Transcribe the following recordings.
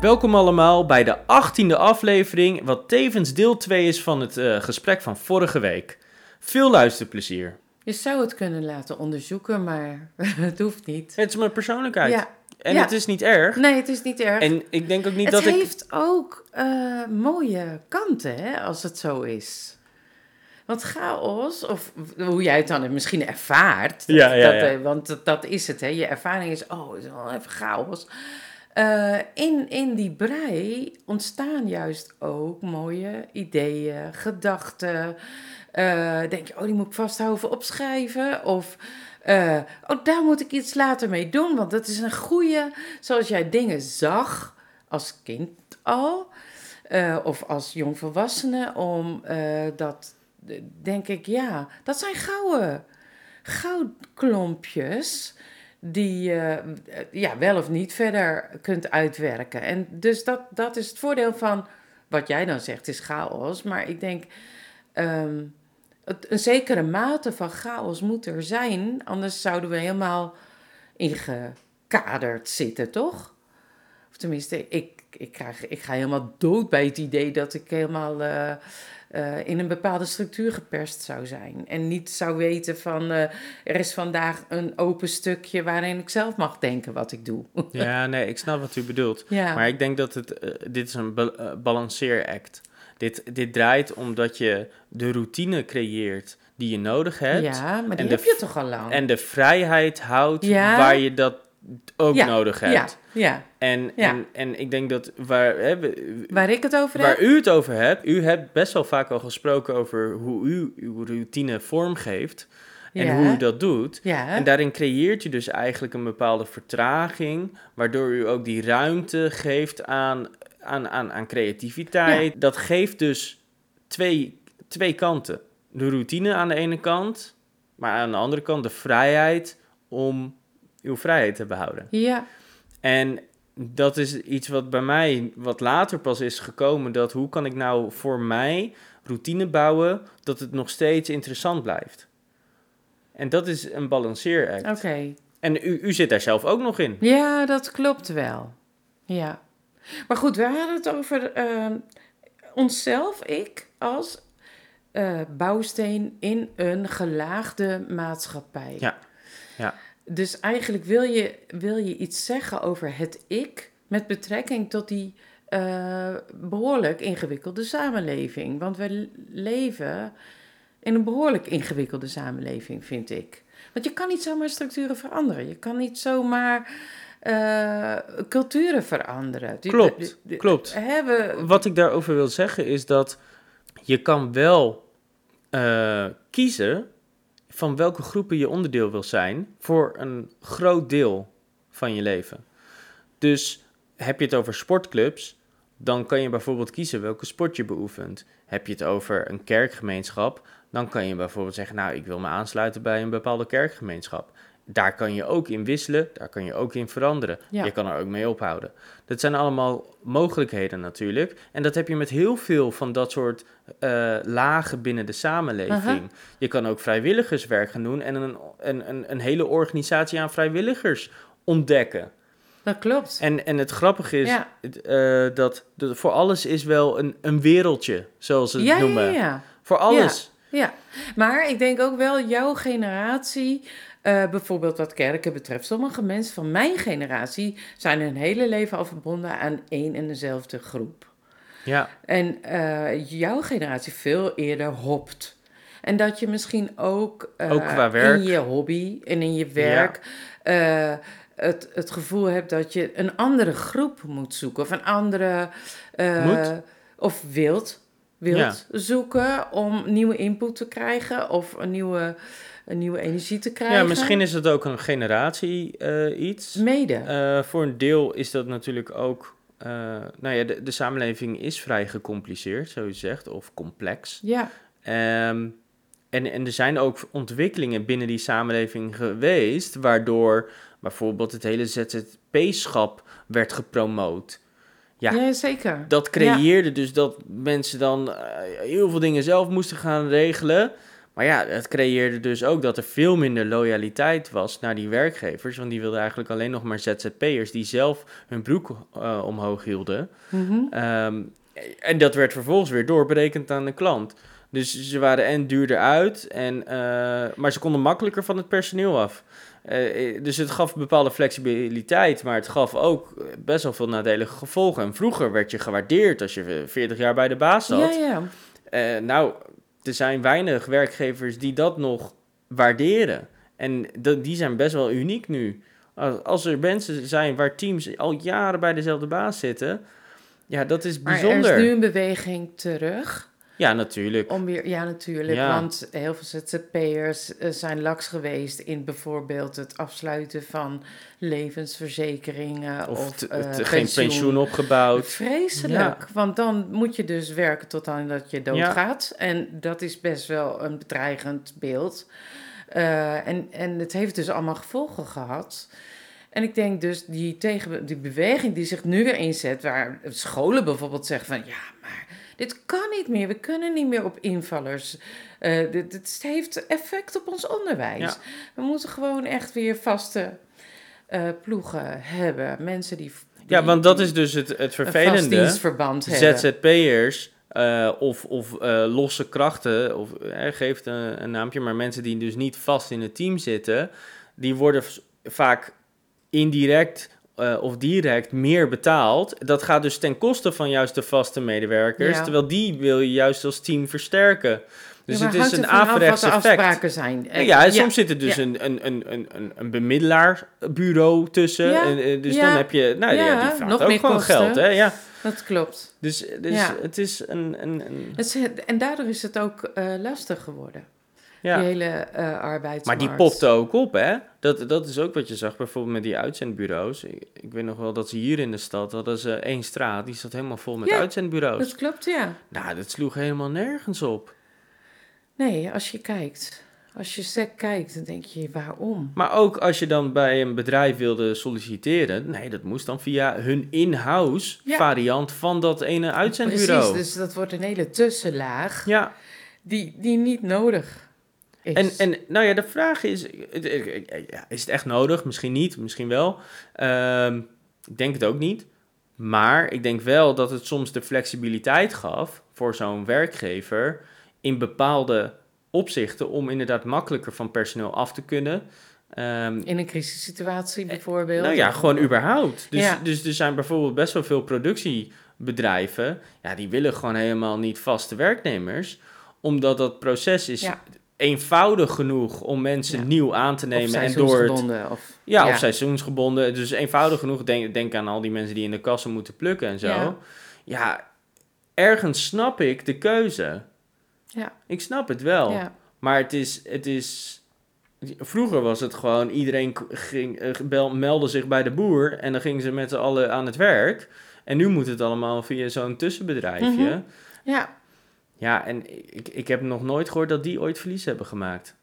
Welkom allemaal bij de 18e aflevering, wat tevens deel 2 is van het uh, gesprek van vorige week. Veel luisterplezier. Je zou het kunnen laten onderzoeken, maar het hoeft niet. Het is mijn persoonlijkheid. Ja. En Ja. het is niet erg. Nee, het is niet erg. En ik denk ook niet het dat ik... heeft ook eh, mooie kanten, hè, als het zo is. Want chaos, of hoe jij het dan misschien ervaart, dat, Ja, ja, eh, want dat, dat is het, hè. je ervaring is, oh, het is wel even chaos. Eh, in, in die brei ontstaan juist ook mooie ideeën, gedachten. Eh, denk je, oh, die moet ik vasthouden opschrijven. Of, eh, oh, daar moet ik iets later mee doen. Want dat is een goede, zoals jij dingen zag als kind al. of als jongvolwassene, om dat, denk ik, ja, dat zijn gouden goudklompjes die eh, ja, wel of niet verder kunt uitwerken. En dus dat, dat is het voordeel van wat jij dan zegt, is chaos. Maar ik denk, ehm, een zekere mate van chaos moet er zijn, anders zouden we helemaal ingekaderd zitten, toch? Of tenminste, ik, ik, krijg, ik ga helemaal dood bij het idee dat ik helemaal eh, eh, in een bepaalde structuur geperst zou zijn. En niet zou weten van, eh, er is vandaag een open stukje waarin ik zelf mag denken wat ik doe. Ja, nee, ik snap wat u bedoelt. ja. Maar ik denk dat het, eh, dit is een ba- balanceeract. Dit, dit draait omdat je de routine creëert die je nodig hebt. ja, maar die en heb de je toch al lang? En de vrijheid houdt Ja. waar je dat ook Ja, nodig hebt. ja, En, Ja. en, en ik denk dat waar, hè, waar ik het over waar heb. u het over hebt, u hebt best wel vaak al gesproken over hoe u uw routine vormgeeft en Ja. hoe u dat doet. Ja, En daarin creëert je dus eigenlijk een bepaalde vertraging, waardoor u ook die ruimte geeft aan, aan, aan, aan creativiteit. Dat geeft dus twee, twee kanten. De routine aan de ene kant, maar aan de andere kant de vrijheid om uw vrijheid te behouden. ja, En dat is iets wat bij mij wat later pas is gekomen. Dat hoe kan ik nou voor mij routine bouwen dat het nog steeds interessant blijft. En dat is een balanceeract. oké. En u, u zit daar zelf ook nog in. Ja, dat klopt wel. Ja. Maar goed, we hadden het over ehm, onszelf, ik, als eh, bouwsteen in een gelaagde maatschappij. Ja, ja. Dus eigenlijk wil je, wil je iets zeggen over het ik met betrekking tot die eh, behoorlijk ingewikkelde samenleving. Want we leven in een behoorlijk ingewikkelde samenleving, vind ik. Want je kan niet zomaar structuren veranderen. Je kan niet zomaar eh, culturen veranderen. Klopt, klopt. we- Wat ik daarover wil zeggen is dat je kan wel eh, kiezen van welke groepen je onderdeel wil zijn voor een groot deel van je leven. Dus heb je het over sportclubs, dan kan je bijvoorbeeld kiezen welke sport je beoefent. Heb je het over een kerkgemeenschap, dan kan je bijvoorbeeld zeggen, nou, ik wil me aansluiten bij een bepaalde kerkgemeenschap. Daar kan je ook in wisselen, daar kan je ook in veranderen. Ja. Je kan er ook mee ophouden. Dat zijn allemaal mogelijkheden natuurlijk. En dat heb je met heel veel van dat soort eh, lagen binnen de samenleving. Je kan ook vrijwilligerswerk gaan doen en een, een, een, een hele organisatie aan vrijwilligers ontdekken. dat klopt. En, en het grappige is Ja. eh, dat, dat voor alles is wel een, een wereldje, zoals ze het ja, ja, noemen. ja. Voor alles. Ja, maar ik denk ook wel jouw generatie, eh, bijvoorbeeld wat kerken betreft, sommige mensen van mijn generatie zijn hun hele leven al verbonden aan één en dezelfde groep. Ja. En eh, jouw generatie veel eerder hopt. En dat je misschien ook, eh, Ook qua werk. in je hobby en in je werk het, het gevoel hebt dat je een andere groep moet zoeken. Of een andere... Moet? Of wilt, wilt Ja. zoeken om nieuwe input te krijgen. Of een nieuwe, een nieuwe energie te krijgen. ja, misschien is het ook een generatie eh, iets. Mede. Eh, voor een deel is dat natuurlijk ook. eh, nou ja, de, de samenleving is vrij gecompliceerd, zo je zegt, of complex. ja, Ehm, en, en er zijn ook ontwikkelingen binnen die samenleving geweest, waardoor bijvoorbeeld het hele ZZP-schap werd gepromoot. Ja. Ja, zeker. Dat creëerde dus dat mensen dan eh, heel veel dingen zelf moesten gaan regelen. Maar ja, het creëerde dus ook dat er veel minder loyaliteit was naar die werkgevers. Want die wilden eigenlijk alleen nog maar ZZP'ers die zelf hun broek eh, omhoog hielden. Mhm. Ehm, en dat werd vervolgens weer doorberekend aan de klant. Dus ze waren en duurder uit, en, eh, maar ze konden makkelijker van het personeel af. Eh, dus het gaf bepaalde flexibiliteit, maar het gaf ook best wel veel nadelige gevolgen. En vroeger werd je gewaardeerd als je 40 jaar bij de baas zat. Ja, ja. Eh, nou, er zijn weinig werkgevers die dat nog waarderen. En dat- die zijn best wel uniek nu. Als, als er mensen zijn waar teams al jaren bij dezelfde baas zitten, ja, dat is Maar bijzonder. er is nu een beweging terug. Ja, natuurlijk. Om weer, ja, natuurlijk. Ja. Want heel veel ZZP'ers eh, zijn laks geweest in bijvoorbeeld het afsluiten van levensverzekeringen of, Of, eh, t- geen pensioen opgebouwd. Vreselijk, want dan moet je dus werken tot aan dat je doodgaat. En dat is best wel een bedreigend beeld. Eh, en, en het heeft dus allemaal gevolgen gehad. En ik denk dus die, tegen, die beweging die zich nu weer inzet, waar scholen bijvoorbeeld zeggen van ja, maar dit kan niet meer, we kunnen niet meer op invallers. Eh, dit, dit heeft effect op ons onderwijs. Ja. We moeten gewoon echt weer vaste eh, ploegen hebben. Mensen die. Ja, want dat is dus het, het vervelende. dienstverband hebben. ZZP'ers eh, of, of losse krachten, of eh, geeft een, een naampje, maar mensen die dus niet vast in het team zitten, die worden vaak indirect eh, of direct meer betaald. Dat gaat dus ten koste van juist de vaste medewerkers, Ja. terwijl die wil je juist als team versterken. Dus Ja, het is een er averechts effect. afspraken zijn. Ja, en soms zit er dus een, een, een, een, een, bemiddelaarbureau tussen. Ja, En, eh, dus dan heb je, nou ja, die vraagt nog ook meer gewoon kosten. geld. Hè? Ja. Dat klopt. Dus, dus het is een. een, En daardoor is het ook eh, lastig geworden. Die ja. hele eh arbeidsmarkt. Maar die popte ook op, hè? Dat, dat is ook wat je zag bijvoorbeeld met die uitzendbureaus. Ik, ik weet nog wel dat ze hier in de stad hadden ze één straat, die zat helemaal vol met Ja, uitzendbureaus. Dat klopt, ja. Nou, dat sloeg helemaal nergens op. Nee, als je kijkt. Als je sec kijkt, dan denk je, waarom? Maar ook als je dan bij een bedrijf wilde solliciteren, nee, dat moest dan via hun in-house Ja. variant van dat ene uitzendbureau. Precies, dus dat wordt een hele tussenlaag Ja, die, die niet nodig is. En, en nou ja, de vraag is, is het echt nodig? Misschien niet, misschien wel. Ehm, ik denk het ook niet. Maar ik denk wel dat het soms de flexibiliteit gaf voor zo'n werkgever in bepaalde opzichten om inderdaad makkelijker van personeel af te kunnen. Ehm, In een crisissituatie bijvoorbeeld. nou ja, gewoon überhaupt. Dus, Ja. dus er zijn bijvoorbeeld best wel veel productiebedrijven, ja, die willen gewoon helemaal niet vaste werknemers, omdat dat proces is Ja. Eenvoudig genoeg om mensen Ja. nieuw aan te Of nemen en door het, Of, ja, of seizoensgebonden. Dus eenvoudig genoeg. Denk, denk aan al die mensen die in de kassen moeten plukken en zo. Ja. Ja. ergens snap ik de keuze. Ja. Ik snap het wel. Maar het is, het is. Vroeger was het gewoon iedereen ging, eh, bel, meldde zich bij de boer en dan gingen ze met z'n allen aan het werk. En nu moet het allemaal via zo'n tussenbedrijfje. Mhm. ja, Ja, en ik, ik heb nog nooit gehoord dat die ooit verlies hebben gemaakt.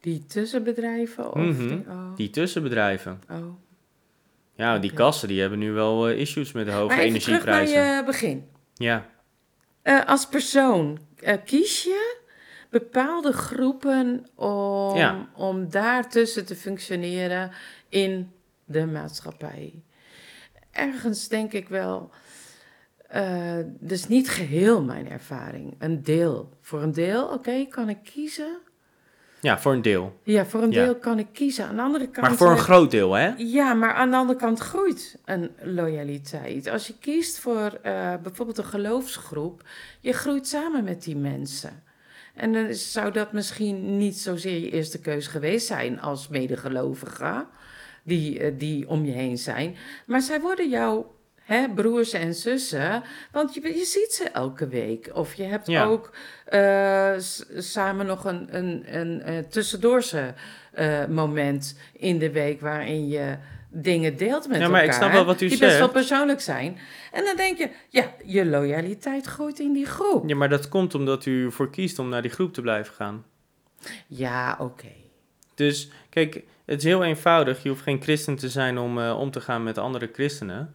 die tussenbedrijven. Of Mhm. die, oh, Die tussenbedrijven. oh. Ja, die kassen die hebben nu wel eh, issues met de hoge Maar even terug naar energieprijzen. je begin. Ja. Eh, als persoon, eh, kies je bepaalde groepen om, Ja. om daartussen te functioneren in de maatschappij. Ergens denk ik wel, eh dus niet geheel mijn ervaring, een deel. Voor een deel, oké, kan ik kiezen. ja, voor een deel. Ja, voor een Ja. deel kan ik kiezen. Aan de andere kant... Maar voor een groot deel, hè? ja, maar aan de andere kant groeit een loyaliteit. Als je kiest voor eh, bijvoorbeeld een geloofsgroep, je groeit samen met die mensen. En dan zou dat misschien niet zozeer je eerste keuze geweest zijn als medegelovige, die, eh, die om je heen zijn. Maar zij worden jouw hè, broers en zussen, want je, je ziet ze elke week. Of je hebt Ja. ook eh, samen nog een, een, een, eh, tussendoorse eh, moment in de week waarin je dingen deelt met Ja, maar ik elkaar. snap wel wat u die best wel zegt. persoonlijk zijn. En dan denk je, ja, je loyaliteit groeit in die groep. Ja, maar dat komt omdat u ervoor kiest om naar die groep te blijven gaan. Ja, oké. Dus kijk, het is heel eenvoudig. Je hoeft geen christen te zijn om om te gaan met andere christenen.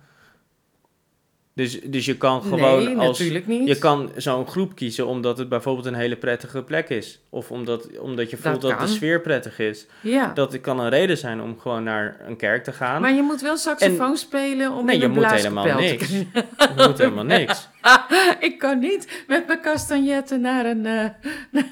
Dus, dus je kan gewoon nee, als... niet. Je kan zo'n groep kiezen omdat het bijvoorbeeld een hele prettige plek is. Of omdat, omdat je voelt Dat dat, de sfeer prettig is. ja. Dat kan een reden zijn om gewoon naar een kerk te gaan. Maar je moet wel saxofoon spelen om Nee, in je moet helemaal niks. Je moet helemaal niks. ik kan niet met mijn castagnetten naar een... eh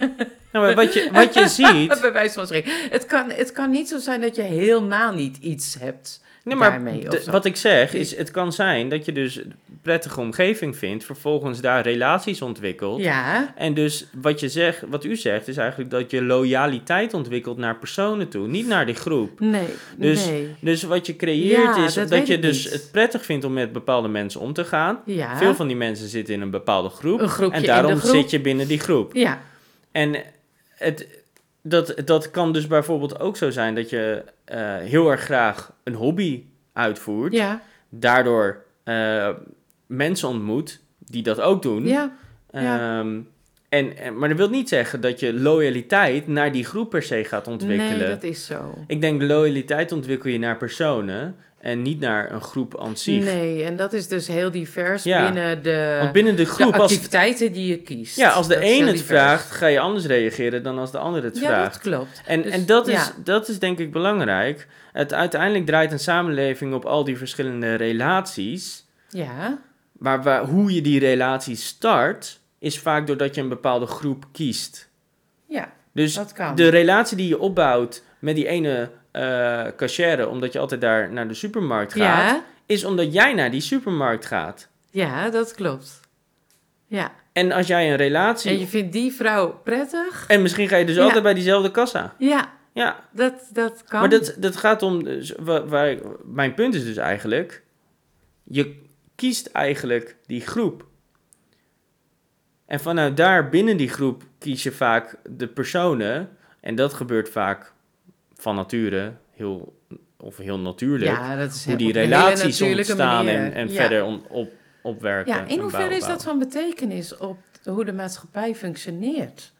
Nou, maar wat je, wat je ziet... bij wijze van spreken. Het kan, het kan niet zo zijn dat je helemaal niet iets hebt Nee, maar daarmee. de- wat ik zeg is, het kan zijn dat je dus prettige omgeving vindt, vervolgens daar relaties ontwikkelt. Ja, En dus wat je zegt, wat u zegt, is eigenlijk dat je loyaliteit ontwikkelt naar personen toe, niet naar die groep. nee, Dus- nee. Dus wat je creëert Ja, is dat je dus niet. het prettig vindt om met bepaalde mensen om te gaan. Ja, Veel van die mensen zitten in een bepaalde groep. Een groepje en daarom groep. zit je binnen die groep. ja, En het, dat, dat kan dus bijvoorbeeld ook zo zijn dat je eh, heel erg graag een hobby uitvoert. ja, Daardoor eh, mensen ontmoet die dat ook doen. ja, ja. Ehm, en, en, maar dat wil niet zeggen dat je loyaliteit naar die groep per se gaat ontwikkelen. Nee, dat is zo. Ik denk loyaliteit ontwikkel je naar personen en niet naar een groep aan zich. Nee, en dat is dus heel divers Ja. binnen de, Want binnen de de groep, als, activiteiten die je kiest. ja, als de een het divers. vraagt, ga je anders reageren dan als de ander het Ja, vraagt. dat klopt. En, Dus, en dat, is, ja. dat is denk ik belangrijk. Het, uiteindelijk draait een samenleving op al die verschillende relaties. Ja, Maar waar, hoe je die relatie start, is vaak doordat je een bepaalde groep kiest. ja, Dus dat kan. de relatie die je opbouwt met die ene eh cashier, omdat je altijd daar naar de supermarkt gaat, ja, is omdat jij naar die supermarkt gaat. ja, dat klopt. Ja, En als jij een relatie... en je vindt die vrouw prettig? En misschien ga je dus Ja. altijd bij diezelfde kassa. Ja, Ja, dat, dat kan. maar dat, dat gaat om... dus wa- waar, mijn punt is dus eigenlijk... Je kiest eigenlijk die groep. En vanuit daar, binnen die groep, kies je vaak de personen. En dat gebeurt vaak van nature, heel, of heel natuurlijk. ja, dat is hoe die relaties ontstaan manier. en, en Ja. verder on- op, opwerken. Ja, in hoeverre is dat van betekenis op hoe de maatschappij functioneert?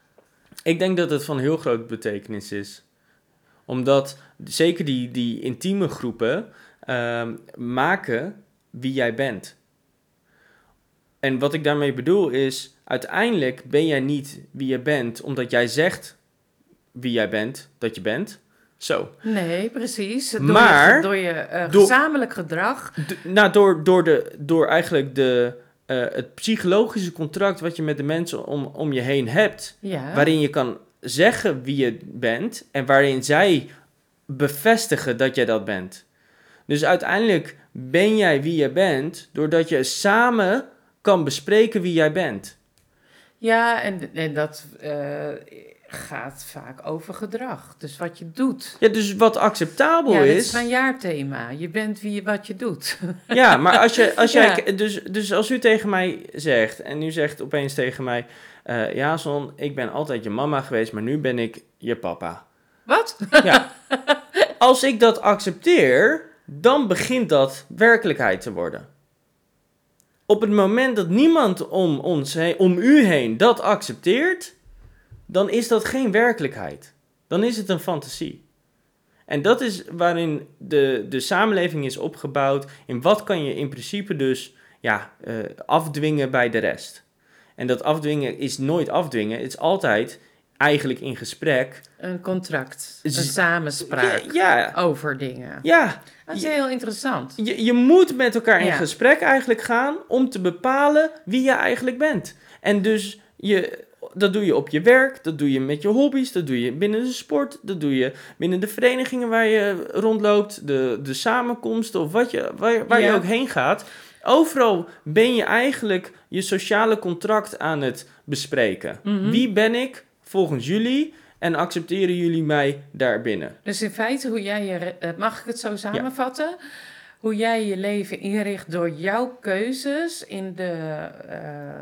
Ik denk dat het van heel groot betekenis is. Omdat zeker die, die intieme groepen ehm, maken wie jij bent. En wat ik daarmee bedoel is, uiteindelijk ben jij niet wie je bent omdat jij zegt wie jij bent, dat je bent. Zo. Nee, precies. Door Maar- je, door je eh, door- gezamenlijk gedrag. Nou, door, door, de, door eigenlijk de, eh, het psychologische contract wat je met de mensen om, om je heen hebt, Ja, waarin je kan zeggen wie je bent en waarin zij bevestigen dat jij dat bent. Dus uiteindelijk ben jij wie je bent doordat je samen kan bespreken wie jij bent. ja en, en dat eh, gaat vaak over gedrag. Dus wat je doet. Ja, dus wat acceptabel Ja, dat is. is mijn jaarthema. Je bent wie je wat je doet. Ja, maar als, je, als Ja. jij. Dus, dus als u tegen mij zegt. En u zegt opeens tegen mij. eh ja, Son, ik ben altijd je mama geweest, maar nu ben ik je papa. Wat? Ja. Als ik dat accepteer, dan begint dat werkelijkheid te worden. Op het moment dat niemand om, ons heen, om u heen dat accepteert, dan is dat geen werkelijkheid. Dan is het een fantasie. En dat is waarin de, de samenleving is opgebouwd. In wat kan je in principe dus ja, eh, afdwingen bij de rest. En dat afdwingen is nooit afdwingen. Het is altijd eigenlijk in gesprek. Een contract. Een samenspraak. Ja, ja, Over dingen. ja. Dat is heel interessant. Je, je moet met elkaar in Ja. gesprek eigenlijk gaan om te bepalen wie je eigenlijk bent. En dus je, dat doe je op je werk, dat doe je met je hobby's, dat doe je binnen de sport, dat doe je binnen de verenigingen waar je rondloopt, de, de samenkomsten of wat je, waar, waar je ook heen gaat. Overal ben je eigenlijk je sociale contract aan het bespreken. Mhm. Wie ben ik volgens jullie en accepteren jullie mij daarbinnen? Dus in feite, hoe jij je, eh, mag ik het zo samenvatten? Hoe jij je leven inricht door jouw keuzes in de eh,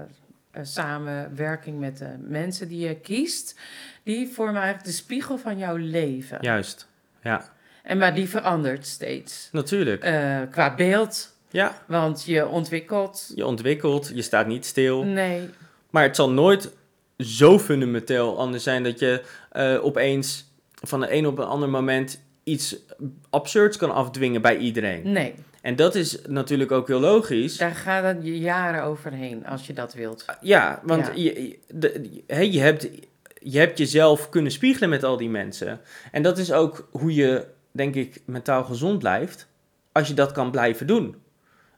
eh, samenwerking met de mensen die je kiest, die vormen eigenlijk de spiegel van jouw leven. Juist, ja, En maar die verandert steeds. natuurlijk. Eh, qua beeld, Ja, want je ontwikkelt. Je ontwikkelt, je staat niet stil. Nee, Maar het zal nooit zo fundamenteel anders zijn dat je eh, opeens van de een op een ander moment iets absurds kan afdwingen bij iedereen. nee. En dat is natuurlijk ook heel logisch. Daar gaat het je jaren overheen als je dat wilt. Ja, want Ja. Je, je- de, hè, je, hebt, je hebt jezelf kunnen spiegelen met al die mensen. En dat is ook hoe je, denk ik, mentaal gezond blijft. Als je dat kan blijven doen.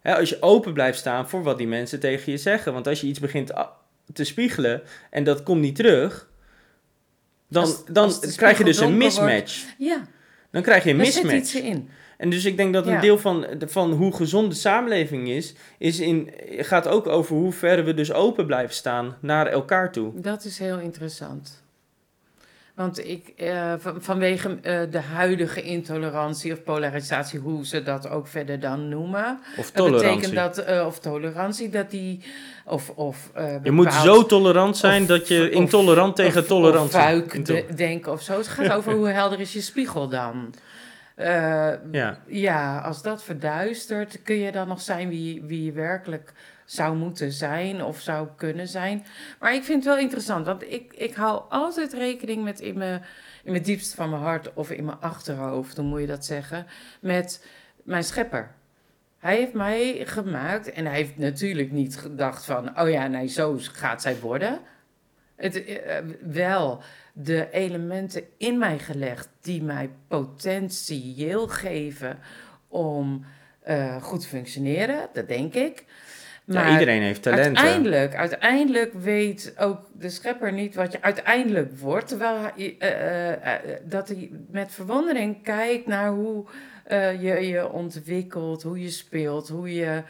Hè, als je open blijft staan voor wat die mensen tegen je zeggen. Want als je iets begint te spiegelen en dat komt niet terug... Dan, Als- dan als krijg je dus een wordt- mismatch. Ja, Dan krijg je een daar zit mismatch. iets in. En dus ik denk dat een Ja. deel van, van hoe gezond de samenleving is, is in, gaat ook over hoe ver we dus open blijven staan naar elkaar toe. Dat is heel interessant. Want ik, eh, van- vanwege eh, de huidige intolerantie of polarisatie, hoe ze dat ook verder dan noemen. Of Dat tolerantie. betekent dat, eh, of tolerantie, dat die, of, of je moet zo tolerant zijn of- dat je of- intolerant tegen tolerantie... Of de- denken of zo. Het gaat over hoe helder is je spiegel dan. Eh, Ja. ja, als dat verduistert, kun je dan nog zijn wie, wie je werkelijk zou moeten zijn of zou kunnen zijn. Maar ik vind het wel interessant, want ik, ik hou altijd rekening met in mijn, in mijn diepst van mijn hart of in mijn achterhoofd, hoe moet je dat zeggen, met mijn schepper. Hij heeft mij gemaakt en hij heeft natuurlijk niet gedacht van, oh ja, nee, zo gaat zij worden. Het, eh, eh, wel de elementen in mij gelegd die mij potentieel geven om eh, goed te functioneren, dat denk ik. Ja, iedereen heeft talenten. Uiteindelijk, uiteindelijk weet ook de schepper niet wat je uiteindelijk wordt. Terwijl hij, dat hij met verwondering kijkt naar hoe je je ontwikkelt, hoe je speelt, hoe je,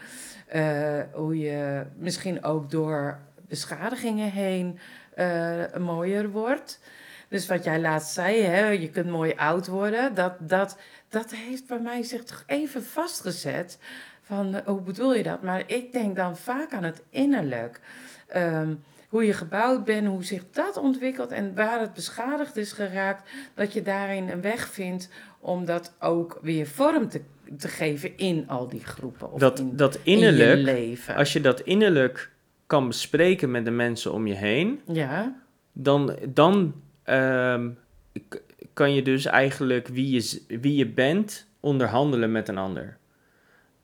hoe je misschien ook door beschadigingen heen eh, mooier wordt. Dus wat jij laatst zei, hè, je kunt mooi oud worden, dat, dat, dat heeft bij mij zich toch even vastgezet. Van, eh, hoe bedoel je dat? Maar ik denk dan vaak aan het innerlijk. Ehm, hoe je gebouwd bent, hoe zich dat ontwikkelt en waar het beschadigd is geraakt, dat je daarin een weg vindt om dat ook weer vorm te, te geven in al die groepen. Of Dat, in, dat in je innerlijk, leven. als je dat innerlijk kan bespreken met de mensen om je heen, Ja, dan, dan ehm, kan je dus eigenlijk wie je, wie je bent onderhandelen met een ander.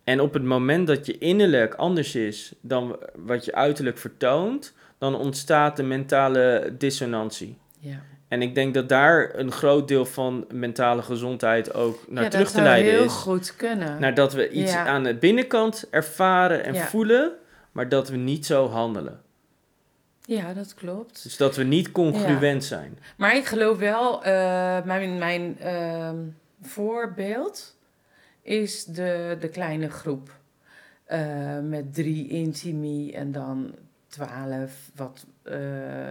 En op het moment dat je innerlijk anders is dan wat je uiterlijk vertoont, dan ontstaat de mentale dissonantie. ja. En ik denk dat daar een groot deel van mentale gezondheid ook naar ja, terug dat te zou leiden heel is. goed kunnen. Naar dat we iets Ja. aan de binnenkant ervaren en Ja. voelen, maar dat we niet zo handelen. Ja, dat klopt. Dus dat we niet congruent zijn. Maar ik geloof wel, eh, mijn, mijn ehm, voorbeeld is de, de kleine groep. Eh, met drie intimi en dan twaalf wat eh,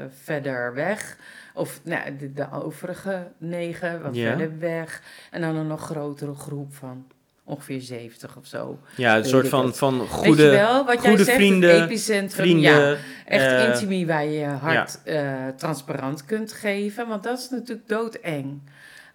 verder weg. Of nou, de, de overige negen wat Ja. verder weg. En dan een nog grotere groep van ongeveer 70 of zo. Ja, een soort van, het. van goede, wel, wat jij goede zegt, vrienden, het epicentrum. vrienden. Ja, echt eh, intimie waar je je hart eh, transparant kunt geven. Want dat is natuurlijk doodeng.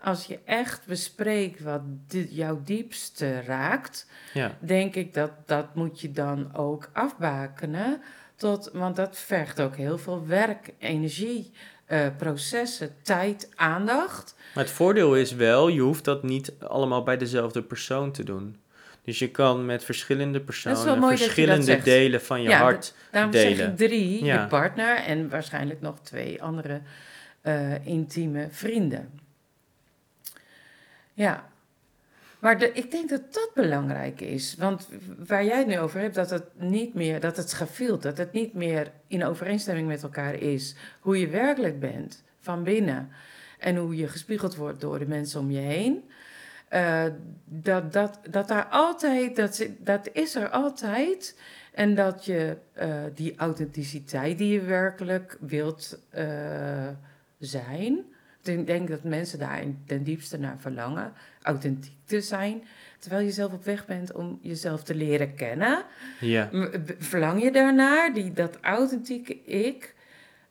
Als je echt bespreekt wat di- jouw diepste raakt, Ja, denk ik dat dat moet je dan ook afbakenen. Tot, want dat vergt ook heel veel werk, energie, eh, processen, tijd, aandacht. maar het voordeel is wel, je hoeft dat niet allemaal bij dezelfde persoon te doen. Dus je kan met verschillende personen verschillende delen van je Ja, hart Daarom delen. zeg ik drie, Ja. je partner en waarschijnlijk nog twee andere eh, intieme vrienden. Ja, maar ik denk dat dat belangrijk is. Want waar jij het nu over hebt, dat het niet meer, dat het dat het niet meer in overeenstemming met elkaar is. Hoe je werkelijk bent van binnen en hoe je gespiegeld wordt door de mensen om je heen. Eh, dat, dat, dat daar altijd, dat, dat is er altijd. En dat je eh, die authenticiteit die je werkelijk wilt eh, zijn. Ik denk dat mensen daar in- ten diepste naar verlangen, authentiek te zijn. Terwijl je zelf op weg bent om jezelf te leren kennen. Ja, Verlang je daarnaar, die, dat authentieke ik,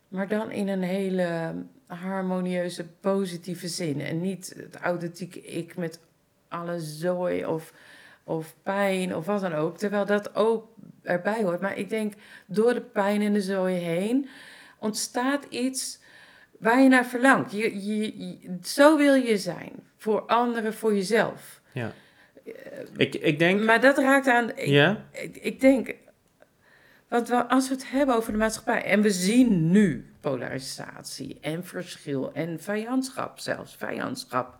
maar dan in een hele harmonieuze, positieve zin. En niet het authentieke ik met alle zooi of, of pijn of wat dan ook. Terwijl dat ook erbij hoort. Maar ik denk, door de pijn en de zooi heen ontstaat iets waar je naar verlangt. Je, je, je- zo wil je zijn. Voor anderen, voor jezelf. ja. Ik, ik denk... Maar dat raakt aan... Ik, ja? ik, ik denk... Want we, als we het hebben over de maatschappij... En we zien nu polarisatie en verschil en vijandschap zelfs. Vijandschap.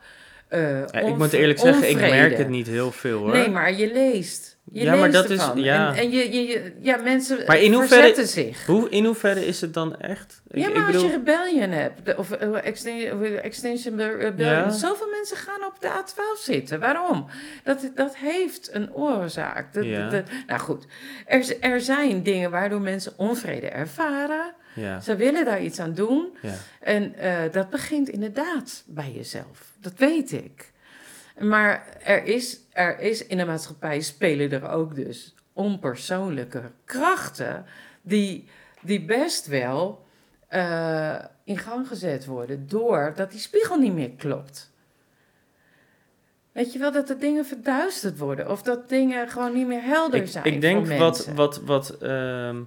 eh, Ja, ik moet eerlijk zeggen, ik merk het niet heel veel hoor. Nee, maar je leest. Je Ja, maar dat is- ja. En, en je, je, je- ja, mensen Maar in hoeverre- verzetten zich. Hoe, in hoeverre is het dan echt? Ik, ja, maar ik als bedoel, je rebellion hebt, of eh, exten- of Extinction Rebellion, Ja. zoveel mensen gaan op de A12 zitten. Waarom? Dat, dat heeft een oorzaak. Ja. nou goed, er, er zijn dingen waardoor mensen onvrede ervaren. ja, Ze willen daar iets aan doen. ja. En eh, dat begint inderdaad bij jezelf. Dat weet ik. Maar er is, er is in de maatschappij spelen er ook dus onpersoonlijke krachten die, die best wel eh, in gang gezet worden doordat die spiegel niet meer klopt. Weet je wel, dat de dingen verduisterd worden of dat dingen gewoon niet meer helder Ik, zijn ik denk voor wat, wat, wat, ehm,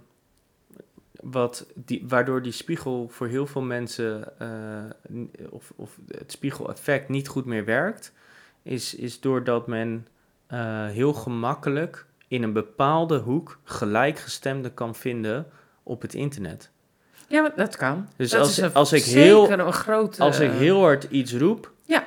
wat die, waardoor die spiegel voor heel veel mensen, eh, of, of het spiegeleffect niet goed meer werkt, is, is doordat men eh, heel gemakkelijk in een bepaalde hoek gelijkgestemden kan vinden op het internet. Ja, dat kan. Dus dat als- is een, als ik heel- een grote... Als ik heel hard iets roep, Ja.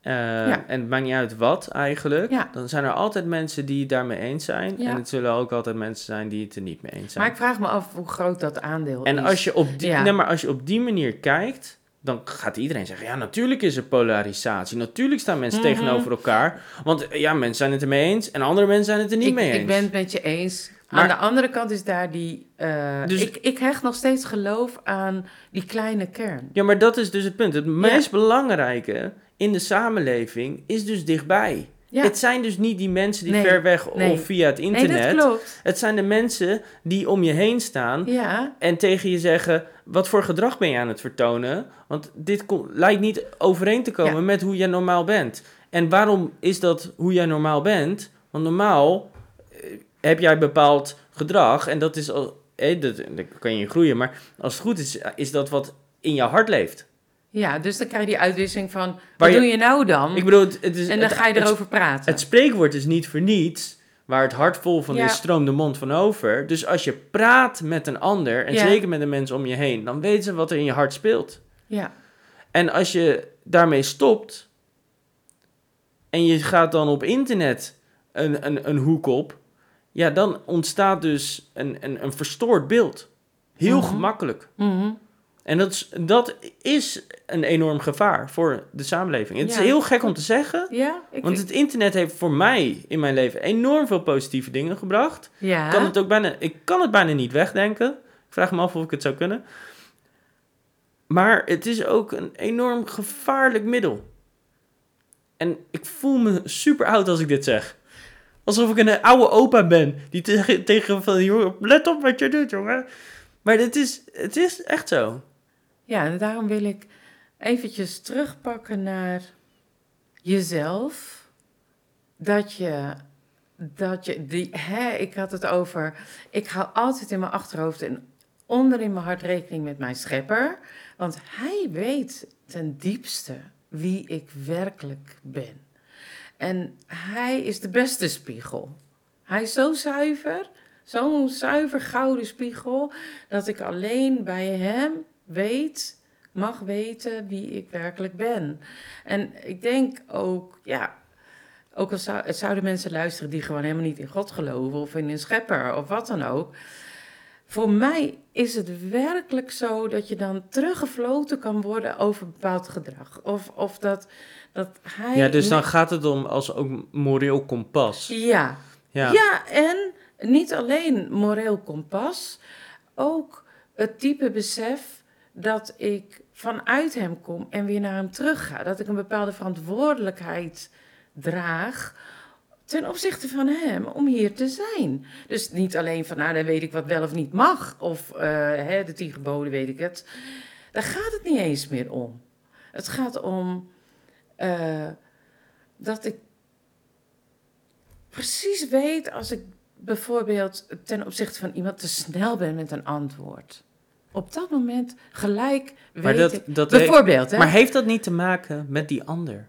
eh, Ja. en het maakt niet uit wat eigenlijk, Ja. dan zijn er altijd mensen die het daarmee eens zijn. Ja. En het zullen ook altijd mensen zijn die het er niet mee eens zijn. Maar ik vraag me af hoe groot dat aandeel En is. als je, op die, Ja. nee, maar als je op die manier kijkt, dan gaat iedereen zeggen: ja, natuurlijk is er polarisatie. Natuurlijk staan mensen Mhm. tegenover elkaar. Want eh, ja, mensen zijn het ermee eens en andere mensen zijn het er niet ik, mee eens. Ik ben het met je eens. Maar- aan de andere kant is daar die... eh, Dus- ik, ik hecht nog steeds geloof aan die kleine kern. Ja, maar dat is dus het punt. Het meest belangrijke in de samenleving is dus dichtbij. Ja, Het zijn dus niet die mensen die Nee, ver weg nee. of via het nee, internet. dat klopt. het zijn de mensen die om je heen staan Ja, en tegen je zeggen: wat voor gedrag ben je aan het vertonen? Want dit lijkt niet overeen te komen Ja. met hoe jij normaal bent. En waarom is dat hoe jij normaal bent? Want normaal eh, heb jij bepaald gedrag en dat is al, eh, dat, dat kan je groeien, maar als het goed is, is dat wat in je hart leeft. Ja, dus dan krijg je die uitwisseling van... Waar Wat je- doe je nou dan? Ik bedoel, het, het is, en dan het- ga je erover praten. Het spreekwoord is niet voor niets. Waar het hart vol van Ja. is, stroomt de mond van over. Dus als je praat met een ander, en Ja. zeker met de mensen om je heen, dan weten ze wat er in je hart speelt. ja, En als je daarmee stopt en je gaat dan op internet een, een, een hoek op, ja, dan ontstaat dus een, een, een verstoord beeld. Heel Mhm. gemakkelijk. Mhm. En dat is, dat is een enorm gevaar voor de samenleving. Het Ja. is heel gek om te zeggen, ja, ik want het internet heeft voor mij in mijn leven enorm veel positieve dingen gebracht. ja. Kan het ook bijna, ik kan het bijna niet wegdenken. Ik vraag me af of ik het zou kunnen. Maar het is ook een enorm gevaarlijk middel. En ik voel me super oud als ik dit zeg. Alsof ik een oude opa ben. Die tegen, tegen van, joh, let op wat je doet, jongen. Maar het is, het is echt zo. Ja, en daarom wil ik eventjes terugpakken naar jezelf. Dat je, dat je die, hè, ik had het over, ik hou altijd in mijn achterhoofd en onder in mijn hart rekening met mijn schepper. Want hij weet ten diepste wie ik werkelijk ben. En hij is de beste spiegel. Hij is zo zuiver, zo'n zuiver gouden spiegel, dat ik alleen bij hem weet, mag weten wie ik werkelijk ben. En ik denk ook, ja, ook al zou, het zouden mensen luisteren die gewoon helemaal niet in God geloven of in een schepper of wat dan ook. Voor mij is het werkelijk zo dat je dan teruggefloten kan worden over bepaald gedrag. Of, of dat, dat hij. Ja, dus dan gaat het om als ook moreel kompas. Ja, Ja. ja, en niet alleen moreel kompas, ook het diepe besef dat ik vanuit hem kom en weer naar hem terug ga. Dat ik een bepaalde verantwoordelijkheid draag ten opzichte van hem om hier te zijn. Dus niet alleen van, nou, dan weet ik wat wel of niet mag, of eh, hè, de tien geboden weet ik het. Daar gaat het niet eens meer om. Het gaat om eh, dat ik precies weet als ik bijvoorbeeld ten opzichte van iemand te snel ben met een antwoord. Op dat moment gelijk weet Maar dat, dat heeft- Bijvoorbeeld, hè? maar heeft dat niet te maken met die ander?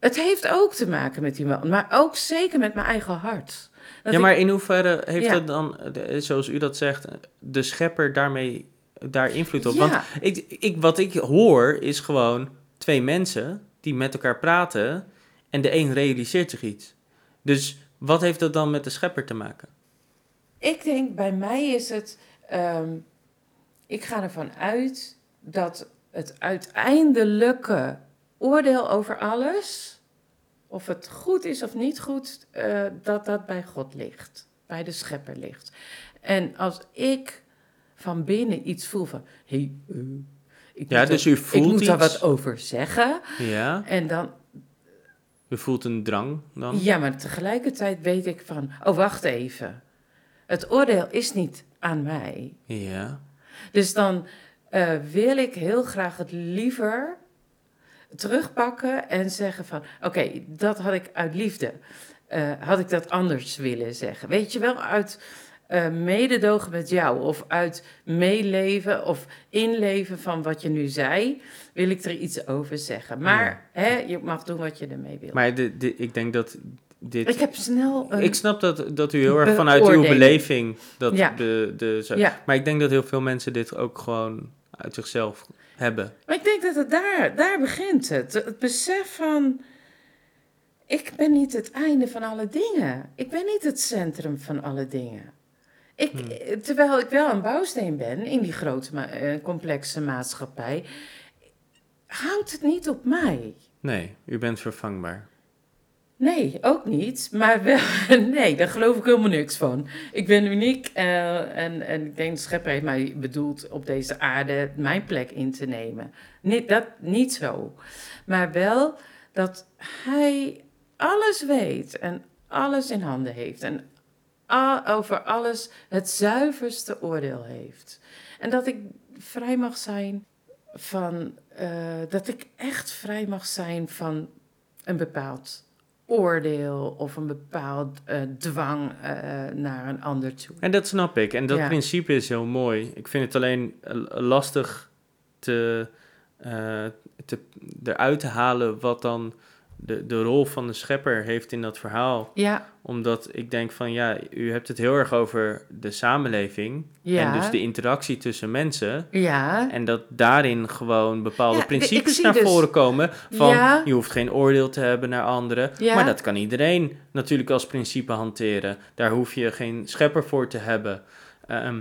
Het heeft ook te maken met die man, maar ook zeker met mijn eigen hart. Dat ja, maar in hoeverre heeft Ja. het dan, zoals u dat zegt, de schepper daarmee daar invloed op? Ja. Want ik, ik, wat ik hoor is gewoon twee mensen die met elkaar praten en de een realiseert zich iets. Dus wat heeft dat dan met de schepper te maken? Ik denk, bij mij is het. ehm, ik ga ervan uit dat het uiteindelijke oordeel over alles, of het goed is of niet goed, eh, dat dat bij God ligt, bij de schepper ligt. En als ik van binnen iets voel van, hé, hey, eh, ik Ja, moet dus er- u voelt ik moet daar wat over zeggen. Ja, En dan, u voelt een drang dan? ja, maar tegelijkertijd weet ik van, oh wacht even. Het oordeel is niet aan mij. Ja. Dus dan eh, wil ik heel graag het liever terugpakken en zeggen van... Oké, dat had ik uit liefde. eh, had ik dat anders willen zeggen. Weet je wel, uit eh, mededogen met jou... of uit meeleven of inleven van wat je nu zei... wil ik er iets over zeggen. Maar hè, je mag doen wat je ermee wil. Maar de, de, ik denk dat dit... ik heb snel een... Ik snap dat, dat u heel erg vanuit uw beleving dat Ja. de, de zo- Ja. maar ik denk dat heel veel mensen dit ook gewoon uit zichzelf hebben. Maar ik denk dat het daar, daar begint het. Het besef van, ik ben niet het einde van alle dingen. Ik ben niet het centrum van alle dingen. Ik, Hmm. Terwijl ik wel een bouwsteen ben in die grote, ma- eh, complexe maatschappij, houdt het niet op mij. Nee, u bent vervangbaar. Nee, ook niet. Maar wel, nee, daar geloof ik helemaal niks van. Ik ben uniek eh, en, en ik denk de schepper heeft mij bedoeld op deze aarde mijn plek in te nemen. Niet, dat niet zo. Maar wel dat hij alles weet en alles in handen heeft. En over alles het zuiverste oordeel heeft. En dat ik vrij mag zijn van, eh, dat ik echt vrij mag zijn van een bepaald oordeel of een bepaald eh, dwang eh, naar een ander toe. En dat snap ik. En dat Ja. principe is heel mooi. Ik vind het alleen eh, lastig te, te, eruit te halen wat dan de, de rol van de schepper heeft in dat verhaal. Ja, Omdat ik denk van ja, u hebt het heel erg over de samenleving. Ja. En dus de interactie tussen mensen. ja, En dat daarin gewoon bepaalde Ja, principes naar dus- voren komen. Van Ja. je hoeft geen oordeel te hebben naar anderen. Ja. Maar dat kan iedereen natuurlijk als principe hanteren. Daar hoef je geen schepper voor te hebben. Ehm,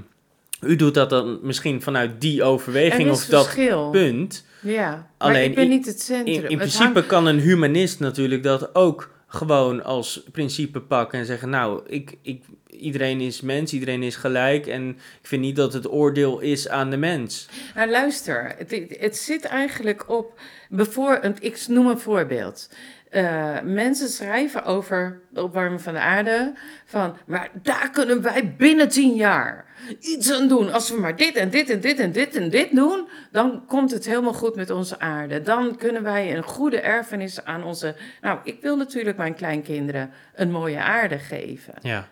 u doet dat dan misschien vanuit die er overweging of dat punt. Ja, maar Alleen ik ben niet het centrum. In, in Het principe hangt- kan een humanist natuurlijk dat ook gewoon als principe pakken en zeggen: Nou, ik, ik, iedereen is mens, iedereen is gelijk. En ik vind niet dat het oordeel is aan de mens. Nou, luister, het, het zit eigenlijk op. Bijvoorbeeld, ik noem een voorbeeld. Eh, mensen schrijven over de opwarming van de aarde. Van, maar daar kunnen wij binnen tien jaar iets aan doen. Als we maar dit en dit en dit en dit en dit doen, dan komt het helemaal goed met onze aarde. Dan kunnen wij een goede erfenis aan onze. Nou, ik wil natuurlijk mijn kleinkinderen een mooie aarde geven. Ja.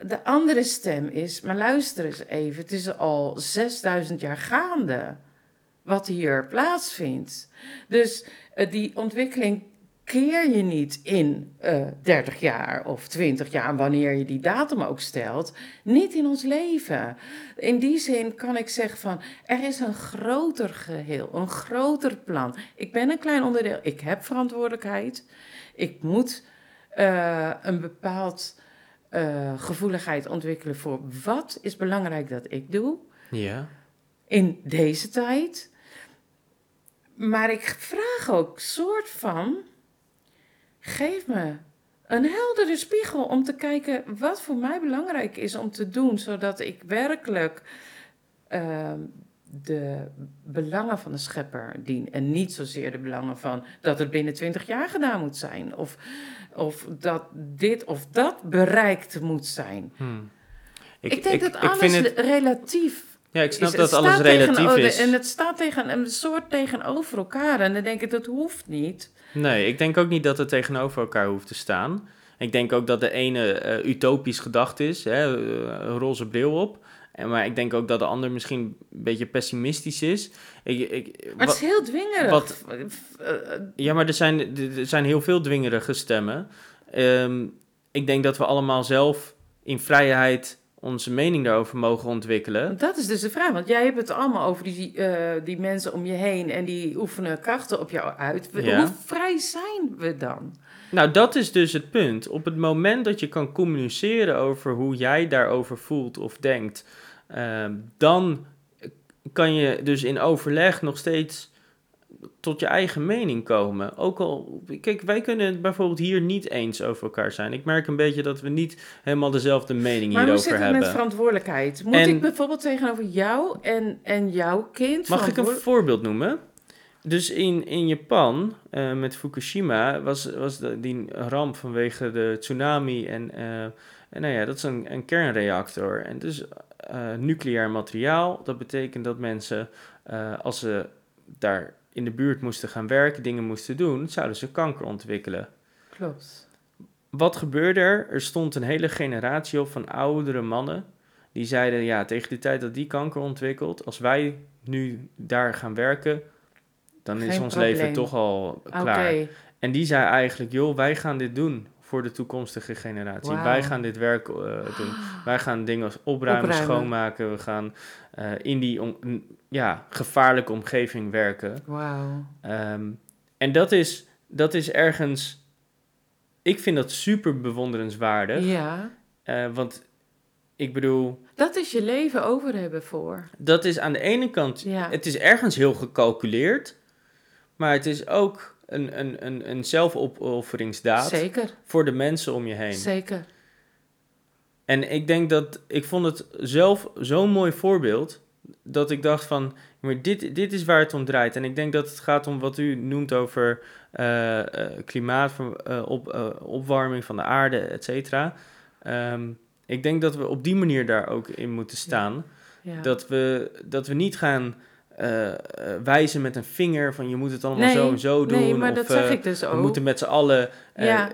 De andere stem is, maar luister eens even, het is al 6000 jaar gaande wat hier plaatsvindt. Dus eh, die ontwikkeling keer je niet in eh 30 jaar of 20 jaar, wanneer je die datum ook stelt, niet in ons leven. In die zin kan ik zeggen van, er is een groter geheel, een groter plan. Ik ben een klein onderdeel, ik heb verantwoordelijkheid, ik moet eh, een bepaald eh, gevoeligheid ontwikkelen voor wat is belangrijk dat ik doe Ja. in deze tijd. Maar ik vraag ook soort van, geef me een heldere spiegel om te kijken wat voor mij belangrijk is om te doen, zodat ik werkelijk ehm, de belangen van de schepper dien en niet zozeer de belangen van dat het binnen 20 jaar gedaan moet zijn of, of dat dit of dat bereikt moet zijn. Hmm. Ik, denk dat alles vind het, relatief ja, ik snap is. dat alles relatief tegenover- is. En het staat tegen een soort tegenover elkaar. En dan denk ik, dat hoeft niet. Nee, ik denk ook niet dat het tegenover elkaar hoeft te staan. Ik denk ook dat de ene eh, utopisch gedacht is, hè, eh, roze bril op. En, maar ik denk ook dat de ander misschien een beetje pessimistisch is. Ik, ik, Maar het is heel dwingerig. wat- eh, ja, maar er zijn, er zijn heel veel dwingerige stemmen. Ehm, ik denk dat we allemaal zelf in vrijheid onze mening daarover mogen ontwikkelen. Dat is dus de vraag, want jij hebt het allemaal over die, eh, die mensen om je heen en die oefenen krachten op jou uit. Ja. Hoe vrij zijn we dan? Nou, dat is dus het punt. Op het moment dat je kan communiceren over hoe jij daarover voelt of denkt, ehm, dan kan je dus in overleg nog steeds tot je eigen mening komen. Ook al, kijk, wij kunnen het bijvoorbeeld hier niet eens over elkaar zijn. Ik merk een beetje dat we niet helemaal dezelfde mening Maar hoe hierover zit het hebben. met verantwoordelijkheid? Moet En- ik bijvoorbeeld tegenover jou en, en jouw kind... Mag ik een voorbeeld noemen? Dus in, in Japan, eh, met Fukushima, was, was de, die ramp vanwege de tsunami. En, eh, en nou ja, dat is een, een kernreactor. En dus eh, nucleair materiaal. Dat betekent dat mensen, als ze daar in de buurt moesten gaan werken, dingen moesten doen, zouden ze kanker ontwikkelen. Klopt. Wat gebeurde er? Er stond een hele generatie op van oudere mannen. Die zeiden, ja, tegen de tijd dat die kanker ontwikkelt, als wij nu daar gaan werken, dan is ons probleem. leven toch al klaar. En die zei eigenlijk, joh, wij gaan dit doen voor de toekomstige generatie. Wij gaan dit werk eh, doen. Wij gaan dingen als opruimen, Opruimen. schoonmaken. We gaan eh, in die om- ja, gevaarlijke omgeving werken. Wauw. Ehm, en dat is, dat is ergens, ik vind dat super bewonderenswaardig. Ja, Eh, want ik bedoel, dat is je leven over hebben voor. dat is aan de ene kant, Ja. het is ergens heel gecalculeerd, maar het is ook een, een, een, een zelfopofferingsdaad Zeker, voor de mensen om je heen. zeker. En ik denk dat, ik vond het zelf zo'n mooi voorbeeld, dat ik dacht van, maar dit, dit is waar het om draait. En ik denk dat het gaat om wat u noemt over eh, eh, klimaat, eh, op, opwarming van de aarde, et cetera. Ehm, ik denk dat we op die manier daar ook in moeten staan. Ja. Dat, we, dat we niet gaan eh, eh, wijzen met een vinger van je moet het allemaal Nee, zo en zo doen. nee, maar of, dat zeg eh, ik dus we ook. moeten met z'n allen Ja.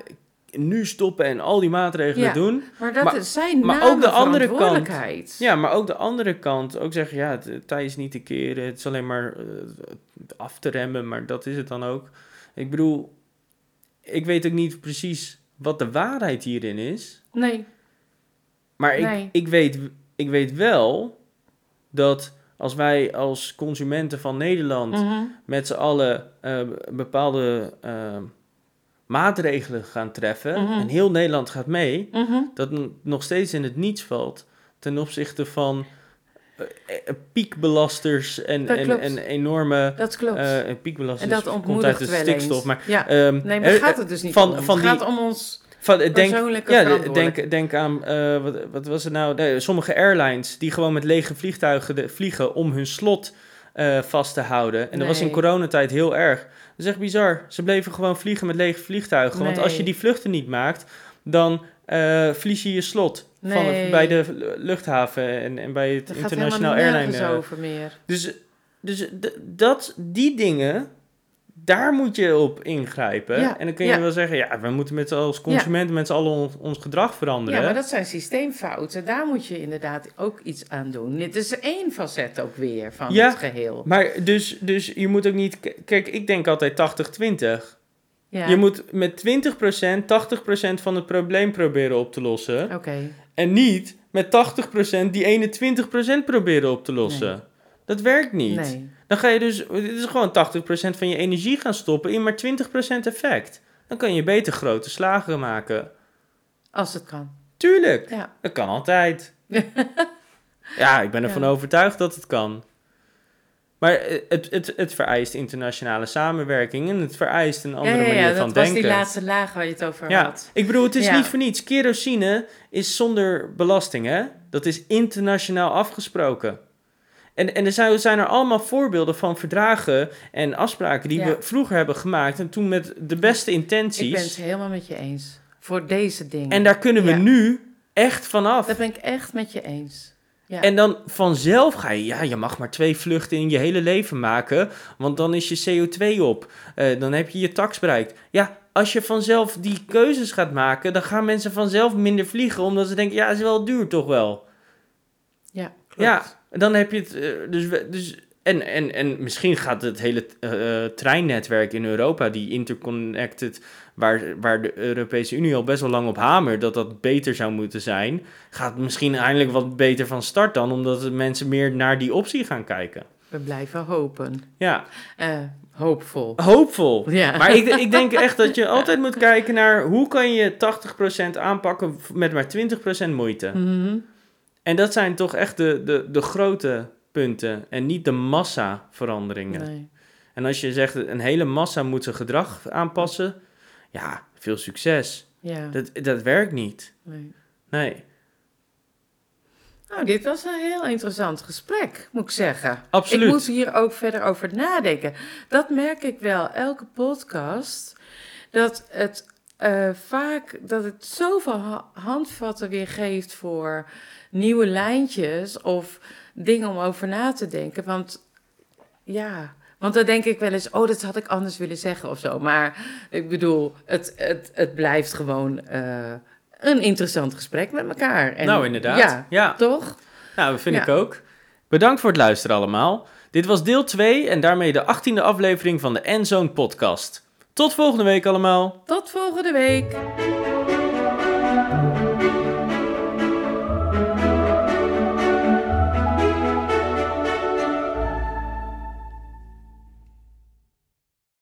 nu stoppen en al die maatregelen Ja. doen. Maar dat Maar- is zijn maar ook de andere kant-. Ja, maar ook de andere kant, ook zeggen, ja, het, het tij is niet te keren, het is alleen maar af te remmen, maar dat is het dan ook. Ik bedoel, ik weet ook niet precies wat de waarheid hierin is, Nee, maar ik, ik, weet, ik weet wel dat als wij als consumenten van Nederland mhm. met z'n allen eh, bepaalde eh, maatregelen gaan treffen Mhm. en heel Nederland gaat mee, Mhm. dat nog steeds in het niets valt ten opzichte van eh, piekbelasters en, en, en enorme dat klopt. eh, en piekbelasters dat komt uit de stikstof, maar ja. ehm, Nee, maar gaat het dus niet van- om. van het die- gaat om ons van, denk, ja, denk, denk aan, eh, wat, wat was het nou? Nee, sommige airlines die gewoon met lege vliegtuigen de- vliegen om hun slot eh, vast te houden. En dat was in coronatijd heel erg. Dat is echt bizar. Ze bleven gewoon vliegen met lege vliegtuigen. Want als je die vluchten niet maakt, dan eh verlies je je slot. Van, bij de luchthaven en, en bij het gaat internationaal helemaal airline. over meer. dus dus dat, die dingen, daar moet je op ingrijpen. Ja, En dan kun je ja. wel zeggen, ja, we moeten met, als consumenten met z'n allen ons, ons gedrag veranderen. Ja, maar dat zijn systeemfouten. Daar moet je inderdaad ook iets aan doen. Dit is één facet ook weer van Ja. het geheel. Maar dus, dus je moet ook niet... Kijk, ik denk altijd 80-20. Ja. Je moet met 20% 80% van het probleem proberen op te lossen. Oké. En niet met 80% die ene 20% proberen op te lossen. Nee. Dat werkt niet. Nee. Dan ga je dus... Dit is gewoon 80% van je energie gaan stoppen in maar 20% effect. Dan kan je beter grote slagen maken. Als het kan. Tuurlijk, Ja. dat kan altijd. ja, ik ben ervan Ja. overtuigd dat het kan. Maar eh, het, het, het vereist internationale samenwerking en het vereist een andere ja, ja, ja, manier dat van was denken. die laatste laag waar je het over ja, had. ik bedoel, het is Ja. niet voor niets. Kerosine is zonder belasting, hè? Dat is internationaal afgesproken. En, en er zijn, zijn er allemaal voorbeelden van verdragen en afspraken die Ja. we vroeger hebben gemaakt. En toen met de beste intenties. Ik ben het helemaal met je eens. Voor deze dingen. En daar kunnen we Ja. nu echt vanaf. Dat ben ik echt met je eens. Ja. En dan vanzelf ga je, ja, je mag maar twee vluchten in je hele leven maken, want dan is je CO2 op. Eh, dan heb je je tax bereikt. Ja, als je vanzelf die keuzes gaat maken, dan gaan mensen vanzelf minder vliegen, omdat ze denken, ja, is wel duur toch wel. ja, Ja, dan heb je het. eh, dus, dus, en, en, en misschien gaat het hele eh, treinnetwerk in Europa, die interconnected, waar, waar de Europese Unie al best wel lang op hamert, dat dat beter zou moeten zijn, gaat misschien eindelijk wat beter van start dan, omdat mensen meer naar die optie gaan kijken. We blijven hopen. Ja, Eh, hoopvol. hoopvol. Ja. Maar ik, ik denk echt dat je altijd moet kijken naar hoe kan je 80% aanpakken met maar 20% moeite. Mhm. En dat zijn toch echt de, de, de grote punten en niet de massa-veranderingen. Nee. En als je zegt een hele massa moet zijn gedrag aanpassen, ja, veel succes. Ja. Dat, dat werkt niet. nee. Nee, Nou, dit was een heel interessant gesprek, moet ik zeggen. absoluut. Ik moet hier ook verder over nadenken. Dat merk ik wel, elke podcast, dat het eh, vaak, dat het zoveel ha- handvatten weer geeft voor nieuwe lijntjes of dingen om over na te denken. Want ja, want dan denk ik wel eens, oh, dat had ik anders willen zeggen of zo. Maar ik bedoel, het, het, het blijft gewoon eh, een interessant gesprek met elkaar. En, nou, inderdaad. Ja, Ja, toch? nou, dat vind Ja. ik ook. Bedankt voor het luisteren allemaal. Dit was deel 2 en daarmee de 18e aflevering van de Endzone podcast. Tot volgende week allemaal. Tot volgende week.